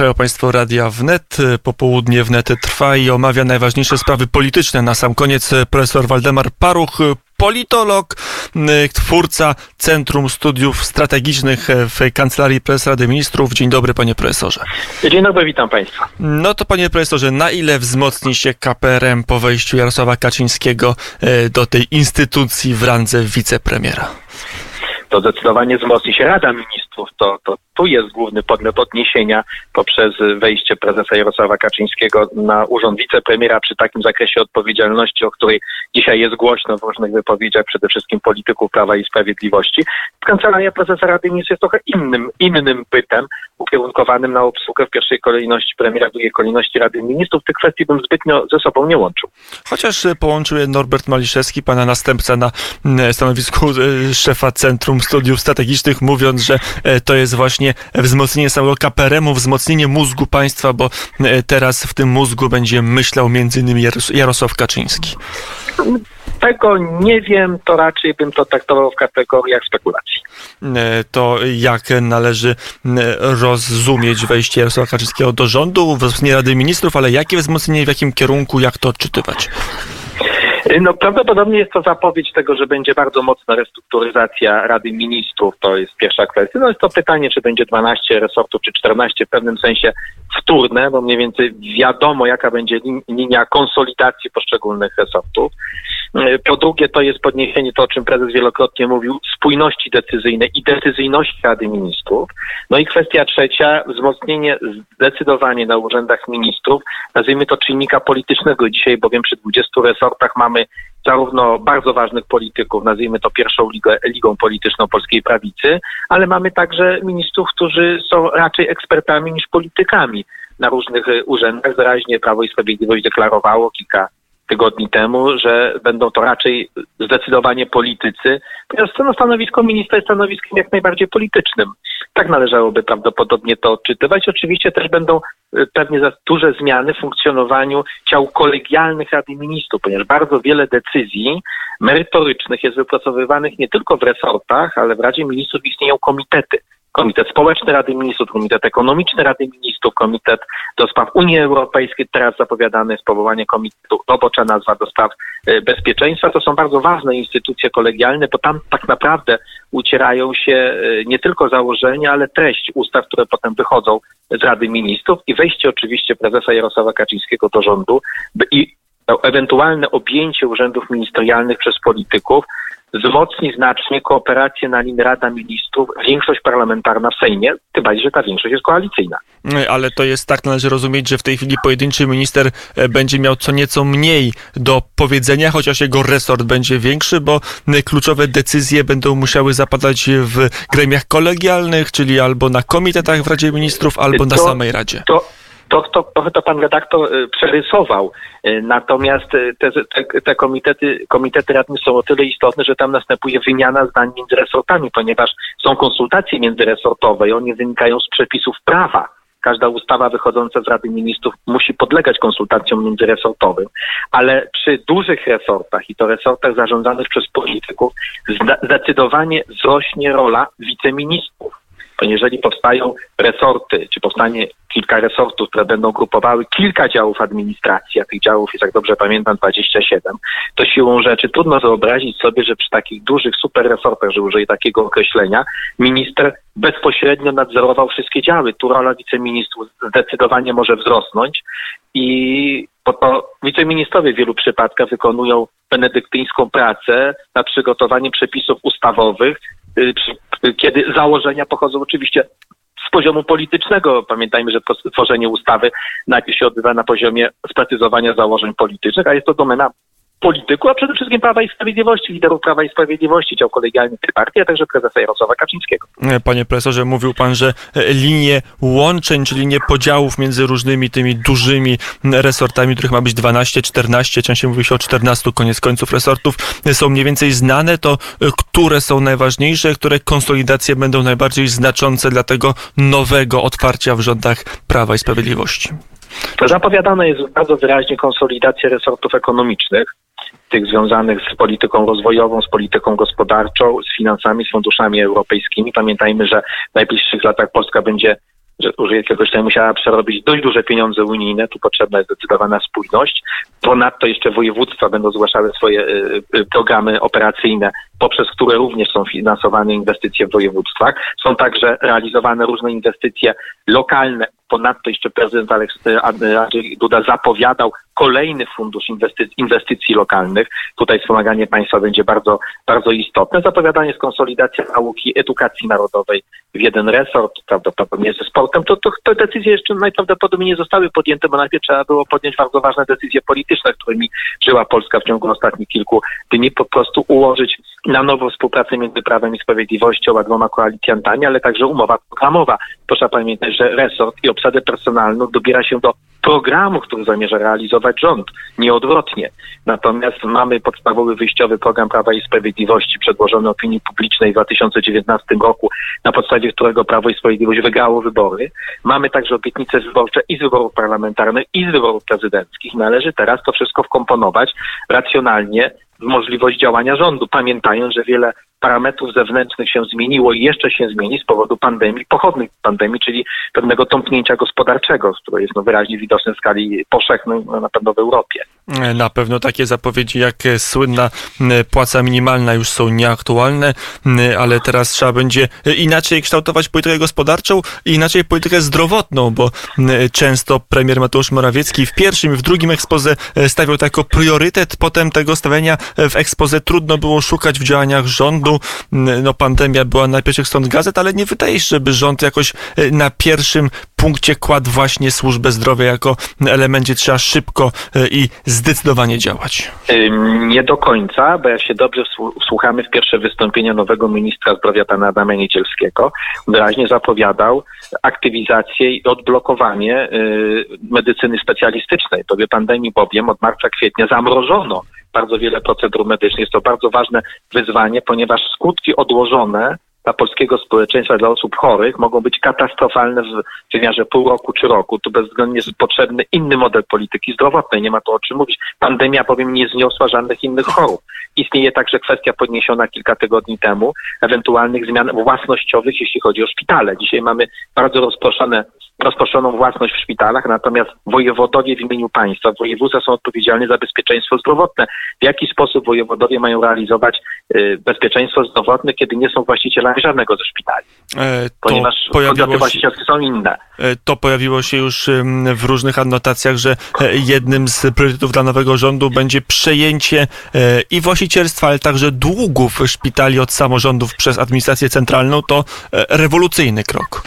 Słuchają Państwo Radia Wnet. Popołudnie Wnet trwa i omawia najważniejsze sprawy polityczne. Na sam koniec profesor Waldemar Paruch, politolog, twórca Centrum Studiów Strategicznych w Kancelarii Prezesa Rady Ministrów. Dzień dobry, panie profesorze. Dzień dobry, witam państwa. No to panie profesorze, na ile wzmocni się KPRM po wejściu Jarosława Kaczyńskiego e, do tej instytucji w randze wicepremiera? To zdecydowanie wzmocni się Rada Ministrów. To, to tu jest główny podmiot odniesienia poprzez wejście prezesa Jarosława Kaczyńskiego na urząd wicepremiera przy takim zakresie odpowiedzialności, o której dzisiaj jest głośno w różnych wypowiedziach, przede wszystkim polityków Prawa i Sprawiedliwości. Kancelaria prezesa Rady Ministrów jest trochę innym, innym bytem, ukierunkowanym na obsługę w pierwszej kolejności premiera, w drugiej kolejności Rady Ministrów. Tych kwestii bym zbytnio ze sobą nie łączył. Chociaż połączył je Norbert Maliszewski, pana następca na mm, stanowisku e, szefa Centrum Studiów Strategicznych, mówiąc, że e, to jest właśnie wzmocnienie samego KPRM-u, wzmocnienie mózgu państwa, bo e, teraz w tym mózgu będzie myślał innymi Jarosław Kaczyński. Tego nie wiem, to raczej bym to traktował w kategoriach spekulacji. E, to jak należy rozumieć wejście Jarosława Kaczyńskiego do rządu, wzmocnienie Rady Ministrów, ale jakie wzmocnienie, w jakim kierunku, jak to odczytywać? No prawdopodobnie jest to zapowiedź tego, że będzie bardzo mocna restrukturyzacja Rady Ministrów. To jest pierwsza kwestia. No jest to pytanie, czy będzie 12 resortów, czy 14 w pewnym sensie wtórne, bo mniej więcej wiadomo, jaka będzie linia konsolidacji poszczególnych resortów. Po drugie, to jest podniesienie, to o czym prezes wielokrotnie mówił, spójności decyzyjnej i decyzyjności Rady Ministrów. No i kwestia trzecia, wzmocnienie zdecydowanie na urzędach ministrów, nazwijmy to czynnika politycznego. Dzisiaj bowiem przy 20 resortach mamy zarówno bardzo ważnych polityków, nazwijmy to pierwszą ligę, ligą polityczną polskiej prawicy, ale mamy także ministrów, którzy są raczej ekspertami niż politykami na różnych urzędach. Wyraźnie Prawo i Sprawiedliwość deklarowało kilka tygodni temu, że będą to raczej zdecydowanie politycy, ponieważ no, stanowisko ministra jest stanowiskiem jak najbardziej politycznym. Tak należałoby prawdopodobnie to odczytywać. Oczywiście też będą y, pewnie za duże zmiany w funkcjonowaniu ciał kolegialnych Rady Ministrów, ponieważ bardzo wiele decyzji merytorycznych jest wypracowywanych nie tylko w resortach, ale w Radzie Ministrów istnieją komitety Komitet Społeczny Rady Ministrów, Komitet Ekonomiczny Rady Ministrów, Komitet do Spraw Unii Europejskiej, teraz zapowiadane jest powołanie Komitetu, robocza nazwa do spraw e, bezpieczeństwa. To są bardzo ważne instytucje kolegialne, bo tam tak naprawdę ucierają się e, nie tylko założenia, ale treść ustaw, które potem wychodzą z Rady Ministrów i wejście oczywiście prezesa Jarosława Kaczyńskiego do rządu i ewentualne objęcie urzędów ministerialnych przez polityków wzmocni znacznie kooperację na linii Rada Ministrów, większość parlamentarna w Sejmie, tym bardziej, że ta większość jest koalicyjna. Ale to jest tak, należy rozumieć, że w tej chwili pojedynczy minister e, będzie miał co nieco mniej do powiedzenia, chociaż jego resort będzie większy, bo kluczowe decyzje będą musiały zapadać w gremiach kolegialnych, czyli albo na komitetach w Radzie Ministrów, albo to, na samej Radzie. To to, to, trochę to pan redaktor y, przerysował. Y, natomiast y, te, te, te komitety, komitety radne są o tyle istotne, że tam następuje wymiana zdań między resortami, ponieważ są konsultacje międzyresortowe i one wynikają z przepisów prawa. Każda ustawa wychodząca z Rady Ministrów musi podlegać konsultacjom międzyresortowym, ale przy dużych resortach i to resortach zarządzanych przez polityków zdecydowanie wzrośnie rola wiceministrów jeżeli powstają resorty, czy powstanie kilka resortów, które będą grupowały kilka działów administracji, a tych działów jest, jak dobrze pamiętam, 27, to siłą rzeczy trudno wyobrazić sobie, że przy takich dużych super resortach, że użyję takiego określenia, minister bezpośrednio nadzorował wszystkie działy. Tu rola wiceministrów zdecydowanie może wzrosnąć i bo to wiceministrowie w wielu przypadkach wykonują benedyktyńską pracę nad przygotowaniem przepisów ustawowych, y, kiedy założenia pochodzą oczywiście z poziomu politycznego. Pamiętajmy, że tworzenie ustawy najpierw się odbywa na poziomie sprecyzowania założeń politycznych, a jest to domena polityku, a przede wszystkim Prawa i Sprawiedliwości, liderów Prawa i Sprawiedliwości, dział kolegialnych tej partii, a także prezesa Jarosława Kaczyńskiego. Panie profesorze, mówił pan, że linie łączeń, czy linie podziałów między różnymi tymi dużymi resortami, których ma być 12, 14, częściej mówi się o 14 koniec końców resortów, są mniej więcej znane, to które są najważniejsze, które konsolidacje będą najbardziej znaczące dla tego nowego otwarcia w rządach Prawa i Sprawiedliwości? Zapowiadana jest bardzo wyraźnie konsolidacja resortów ekonomicznych, tych związanych z polityką rozwojową, z polityką gospodarczą, z finansami, z funduszami europejskimi. Pamiętajmy, że w najbliższych latach Polska będzie że użyję czegoś, tutaj musiała przerobić dość duże pieniądze unijne, tu potrzebna jest zdecydowana spójność. Ponadto jeszcze województwa będą zgłaszały swoje y, y, programy operacyjne, poprzez które również są finansowane inwestycje w województwach. Są także realizowane różne inwestycje lokalne. Ponadto jeszcze prezydent Aleks- Andrzej Duda zapowiadał kolejny fundusz inwestycji, inwestycji lokalnych. Tutaj wspomaganie państwa będzie bardzo, bardzo istotne. Zapowiadanie jest konsolidacja nauki, edukacji narodowej w jeden resort, prawdopodobnie ze sportem. To, to, te decyzje jeszcze najprawdopodobniej nie zostały podjęte, bo najpierw trzeba było podjąć bardzo ważne decyzje polityczne, którymi żyła Polska w ciągu ostatnich kilku dni, po prostu ułożyć na nowo współpracę między Prawem i Sprawiedliwością a dwoma koalicjantami, ale także umowa programowa. Proszę pamiętać, że resort i obsadę personalną dobiera się do programu, który zamierza realizować rząd, nie odwrotnie. Natomiast mamy podstawowy wyjściowy program Prawa i Sprawiedliwości przedłożony opinii publicznej w 2019 roku, na podstawie którego Prawo i Sprawiedliwość wygrało wybory. Mamy także obietnice wyborcze i z wyborów parlamentarnych, i z wyborów prezydenckich. Należy teraz to wszystko wkomponować racjonalnie możliwość działania rządu, pamiętając, że wiele parametrów zewnętrznych się zmieniło i jeszcze się zmieni z powodu pandemii, pochodnych pandemii, czyli pewnego tąpnięcia gospodarczego, które jest no, wyraźnie widoczne w skali powszechnej, no, na pewno w Europie. Na pewno takie zapowiedzi jak słynna płaca minimalna już są nieaktualne, ale teraz trzeba będzie inaczej kształtować politykę gospodarczą i inaczej politykę zdrowotną, bo często premier Mateusz Morawiecki w pierwszym i w drugim ekspoze stawiał to jako priorytet, potem tego stawiania w ekspoze trudno było szukać w działaniach rządu. No pandemia była na pierwszych stron gazet, ale nie wydaje się, żeby rząd jakoś na pierwszym punkcie kładł właśnie służbę zdrowia jako elemencie trzeba szybko i zdecydowanie działać. Nie do końca, bo jak się dobrze wsłuchamy w pierwsze wystąpienie nowego ministra zdrowia pana Adama Niedzielskiego, wyraźnie zapowiadał aktywizację i odblokowanie medycyny specjalistycznej. W dobie pandemii bowiem od marca, kwietnia zamrożono bardzo wiele procedur medycznych. Jest to bardzo ważne wyzwanie, ponieważ skutki odłożone dla polskiego społeczeństwa, dla osób chorych mogą być katastrofalne w wymiarze pół roku czy roku. Tu bezwzględnie jest potrzebny inny model polityki zdrowotnej. Nie ma tu o czym mówić. Pandemia bowiem nie zniosła żadnych innych chorób. Istnieje także kwestia podniesiona kilka tygodni temu ewentualnych zmian własnościowych, jeśli chodzi o szpitale. Dzisiaj mamy bardzo rozproszone rozproszoną własność w szpitalach, natomiast wojewodowie w imieniu państwa, województwa są odpowiedzialni za bezpieczeństwo zdrowotne. W jaki sposób wojewodowie mają realizować y, bezpieczeństwo zdrowotne, kiedy nie są właścicielami żadnego ze szpitali? E, Ponieważ podmioty właścicielskie są inne. E, to pojawiło się już w różnych adnotacjach, że e, jednym z priorytetów dla nowego rządu będzie przejęcie e, i właścicielstwa, ale także długów szpitali od samorządów przez administrację centralną. To rewolucyjny krok.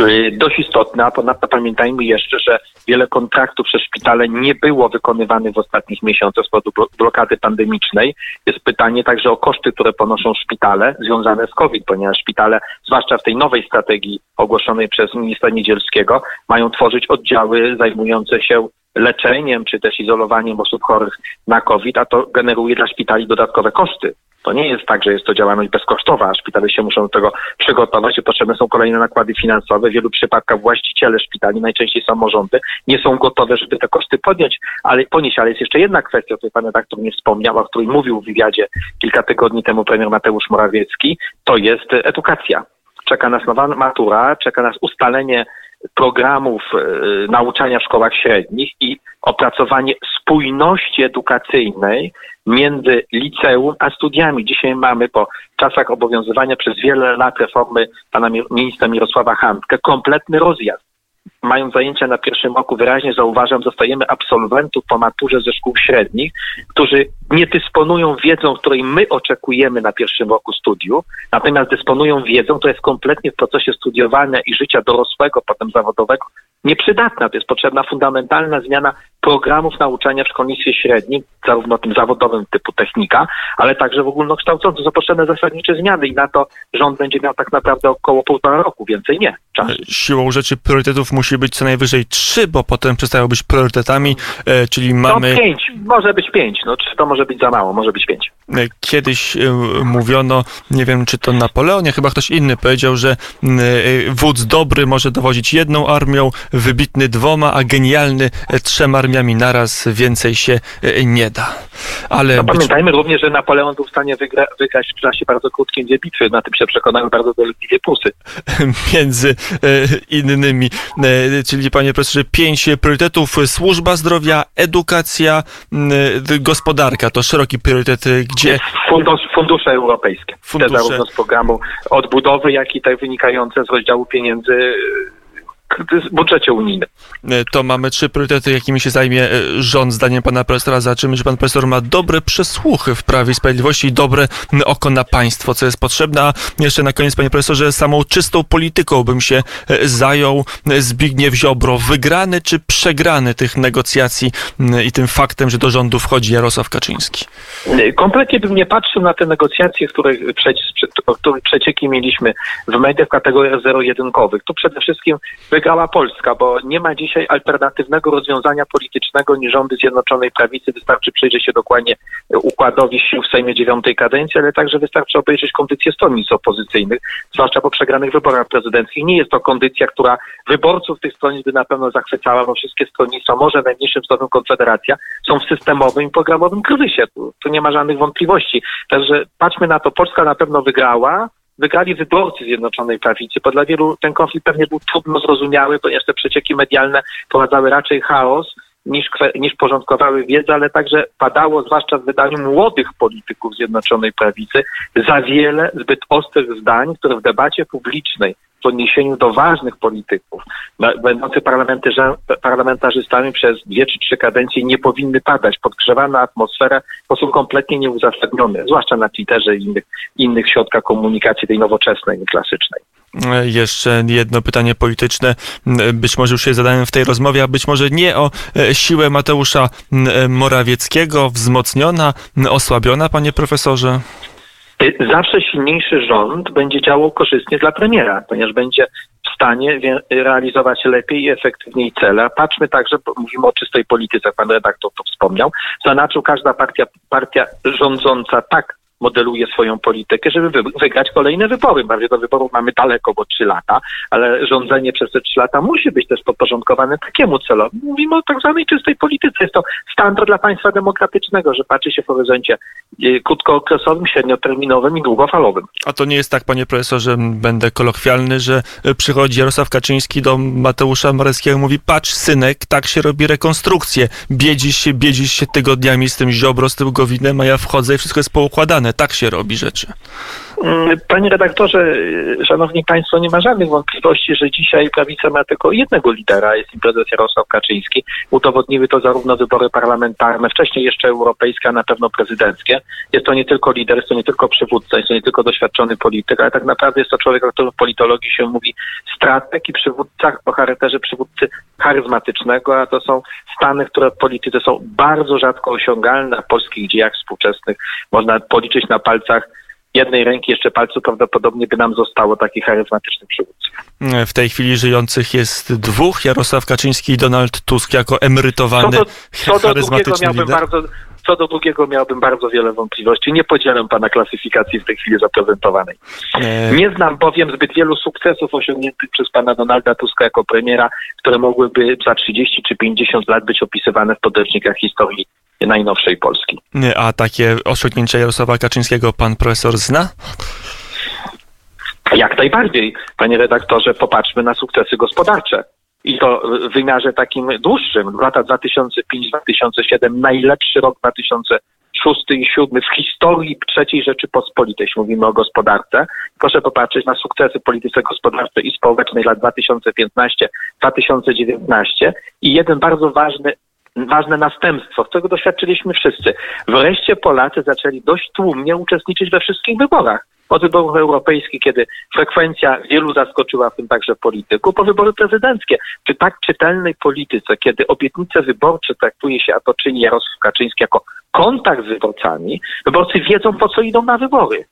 Y, dość istotne, a ponadto pamiętajmy jeszcze, że wiele kontraktów przez szpitale nie było wykonywanych w ostatnich miesiącach z powodu blokady pandemicznej. Jest pytanie także o koszty, które ponoszą szpitale związane z COVID, ponieważ szpitale, zwłaszcza w tej nowej strategii ogłoszonej przez ministra Niedzielskiego, mają tworzyć oddziały zajmujące się leczeniem czy też izolowaniem osób chorych na COVID, a to generuje dla szpitali dodatkowe koszty. To nie jest tak, że jest to działalność bezkosztowa, a szpitale się muszą do tego przygotować i potrzebne są kolejne nakłady finansowe. W wielu przypadkach właściciele szpitali, najczęściej samorządy, nie są gotowe, żeby te koszty podjąć, ale ponieść. Ale jest jeszcze jedna kwestia, o której pan redaktor nie wspomniał, o której mówił w wywiadzie kilka tygodni temu premier Mateusz Morawiecki, to jest edukacja. Czeka nas nowa matura, czeka nas ustalenie programów y, nauczania w szkołach średnich i opracowanie spójności edukacyjnej między liceum a studiami. Dzisiaj mamy po czasach obowiązywania przez wiele lat reformy pana ministra Mirosława Handke kompletny rozjazd mają zajęcia na pierwszym roku, wyraźnie zauważam, dostajemy absolwentów po maturze ze szkół średnich, którzy nie dysponują wiedzą, której my oczekujemy na pierwszym roku studiów, natomiast dysponują wiedzą, która jest kompletnie w procesie studiowania i życia dorosłego, potem zawodowego, nieprzydatna. To jest potrzebna fundamentalna zmiana programów nauczania w szkolnictwie średnim, zarówno tym zawodowym typu technika, ale także w ogólnokształcącym. Są potrzebne zasadnicze zmiany i na to rząd będzie miał tak naprawdę około półtora roku, więcej nie. Czas. Siłą rzeczy priorytetów musi być co najwyżej trzy, bo potem przestają być priorytetami, e, czyli mamy... No pięć, może być pięć, no trzy to może być za mało, może być pięć. E, kiedyś e, mówiono, nie wiem czy to Napoleon, nie chyba ktoś inny powiedział, że wódz dobry może dowodzić jedną armią, wybitny dwoma, a genialny trzema armiami armiami naraz więcej się e, nie da. Ale No, być, pamiętajmy również, że Napoleon był w stanie wygra, wygrać w czasie bardzo krótkim dwie bitwy. Na tym się przekonały bardzo dolegliwie Prusy. między e, innymi, e, czyli panie profesorze, pięć priorytetów, służba zdrowia, edukacja, gospodarka, to szeroki priorytet, gdzie Fundusz, fundusze europejskie. Fundusze. Te zarówno z programu odbudowy, jak i te wynikające z rozdziału pieniędzy budżecie unijnym. e, to mamy trzy priorytety, jakimi się zajmie e, rząd, zdaniem pana profesora. Zobaczymy, że pan profesor ma dobre przesłuchy w Prawie i Sprawiedliwości i dobre oko na państwo, co jest potrzebne. A jeszcze na koniec, panie profesorze, samą czystą polityką bym się e, zajął. Zbigniew Ziobro, wygrany czy przegrany tych negocjacji i tym faktem, że do rządu wchodzi Jarosław Kaczyński? Kompletnie bym nie patrzył na te negocjacje, które, których przecieki mieliśmy w mediach kategoriach zero-jedynkowych. Tu przede wszystkim wygrała Polska, bo nie ma dzisiaj alternatywnego rozwiązania politycznego niż rządy Zjednoczonej Prawicy. Wystarczy przyjrzeć się dokładnie układowi sił w Sejmie dziewiątej kadencji, ale także wystarczy obejrzeć kondycję stronnic opozycyjnych, zwłaszcza po przegranych wyborach prezydenckich. Nie jest to kondycja, która wyborców tych stronnic by na pewno zachwycała, bo wszystkie stronnictwa, może najmniejszym stopniu Konfederacja, są w systemowym i programowym kryzysie. Tu, tu nie ma żadnych wątpliwości. Także patrzmy na to. Polska na pewno wygrała. Wygrali wyborcy Zjednoczonej Prawicy, bo dla wielu ten konflikt pewnie był trudno zrozumiały, ponieważ te przecieki medialne prowadzały raczej chaos niż, niż porządkowały wiedzę, ale także padało, zwłaszcza w wydaniu młodych polityków Zjednoczonej Prawicy, za wiele zbyt ostrych zdań, które w debacie publicznej w odniesieniu do ważnych polityków, będących parlamentarza- parlamentarzystami przez dwie czy trzy kadencje nie powinny padać. Podgrzewana atmosfera w sposób kompletnie nieuzasadniony, zwłaszcza na Twitterze i innych, innych środkach komunikacji tej nowoczesnej, klasycznej. Jeszcze jedno pytanie polityczne. Być może już się zadałem w tej rozmowie, a być może nie o e, siłę Mateusza e, Morawieckiego, wzmocniona, osłabiona, panie profesorze? Y, Zawsze silniejszy rząd będzie działał korzystnie dla premiera, ponieważ będzie w stanie realizować lepiej i efektywniej cele. Patrzmy także, mówimy o czystej polityce, pan redaktor to wspomniał, zanaczu każda partia, partia rządząca tak modeluje swoją politykę, żeby wy, wygrać kolejne wybory. Bardziej do wyborów mamy daleko, bo trzy lata, ale rządzenie przez te trzy lata musi być też podporządkowane takiemu celowi. Mówimy o tak zwanej czystej polityce. Jest to standard dla państwa demokratycznego, że patrzy się w horyzoncie y, krótkookresowym, średnioterminowym i długofalowym. A to nie jest tak, panie profesorze, będę kolokwialny, że e, przychodzi Jarosław Kaczyński do Mateusza Morawieckiego i mówi, patrz synek, tak się robi rekonstrukcję. Biedzisz się, biedzisz się tygodniami z tym Ziobro, z tym Gowinem, a ja wchodzę i wszystko jest poukładane. Tak się robi rzeczy. Mm, Panie redaktorze, y, szanowni państwo, nie ma żadnych wątpliwości, że dzisiaj prawica ma tylko jednego lidera, jest im prezes Jarosław Kaczyński. Udowodniły to zarówno wybory parlamentarne, wcześniej jeszcze europejskie, a na pewno prezydenckie. Jest to nie tylko lider, jest to nie tylko przywódca, jest to nie tylko doświadczony polityk, ale tak naprawdę jest to człowiek, o którym w politologii się mówi strateg i przywódca o charakterze przywódcy charyzmatycznego, a to są stany, które polityce są bardzo rzadko osiągalne, w polskich dziejach współczesnych można policzyć na palcach jednej ręki jeszcze palcu prawdopodobnie by nam zostało takich charyzmatycznych przywódców. W tej chwili żyjących jest dwóch, Jarosław Kaczyński i Donald Tusk jako emerytowany, Co do, co do drugiego charyzmatyczny miałbym bardzo, co do drugiego miałbym bardzo wiele wątpliwości. Nie podzielam pana klasyfikacji w tej chwili zaprezentowanej. E, Nie znam bowiem zbyt wielu sukcesów osiągniętych przez pana Donalda Tuska jako premiera, które mogłyby za 30 czy 50 lat być opisywane w podręcznikach historii najnowszej Polski. A takie osiągnięcia Jarosława Kaczyńskiego pan profesor zna? Jak najbardziej, panie redaktorze, popatrzmy na sukcesy gospodarcze. I to w wymiarze takim dłuższym. Lata 2005-2007, najlepszy rok 2006 i 2007 w historii III Rzeczypospolitej, jeśli mówimy o gospodarce. Proszę popatrzeć na sukcesy polityce gospodarczej i społecznej lat 2015-2019 i jeden bardzo ważny ważne następstwo, którego doświadczyliśmy wszyscy. Wreszcie Polacy zaczęli dość tłumnie uczestniczyć we wszystkich wyborach. Od wyborów europejskich, kiedy frekwencja wielu zaskoczyła, w tym także polityków, po wybory prezydenckie. Przy tak czytelnej polityce, kiedy obietnice wyborcze traktuje się, a to czyni Jarosław Kaczyński jako kontakt z wyborcami, wyborcy wiedzą, po co idą na wybory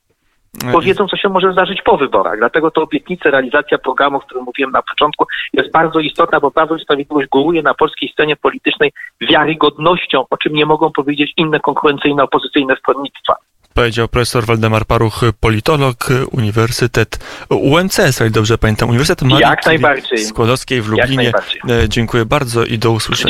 bo wiedzą, co się może zdarzyć po wyborach. Dlatego to obietnice, realizacja programu, o którym mówiłem na początku, jest bardzo istotna, bo Prawo i Sprawiedliwość góruje na polskiej scenie politycznej wiarygodnością, o czym nie mogą powiedzieć inne konkurencyjne, opozycyjne stronnictwa. Powiedział profesor Waldemar Paruch, politolog, Uniwersytet UMC, jeżeli dobrze pamiętam, Uniwersytet Marii Jak najbardziej. Skłodowskiej w Lublinie. E, Dziękuję bardzo i do usłyszenia.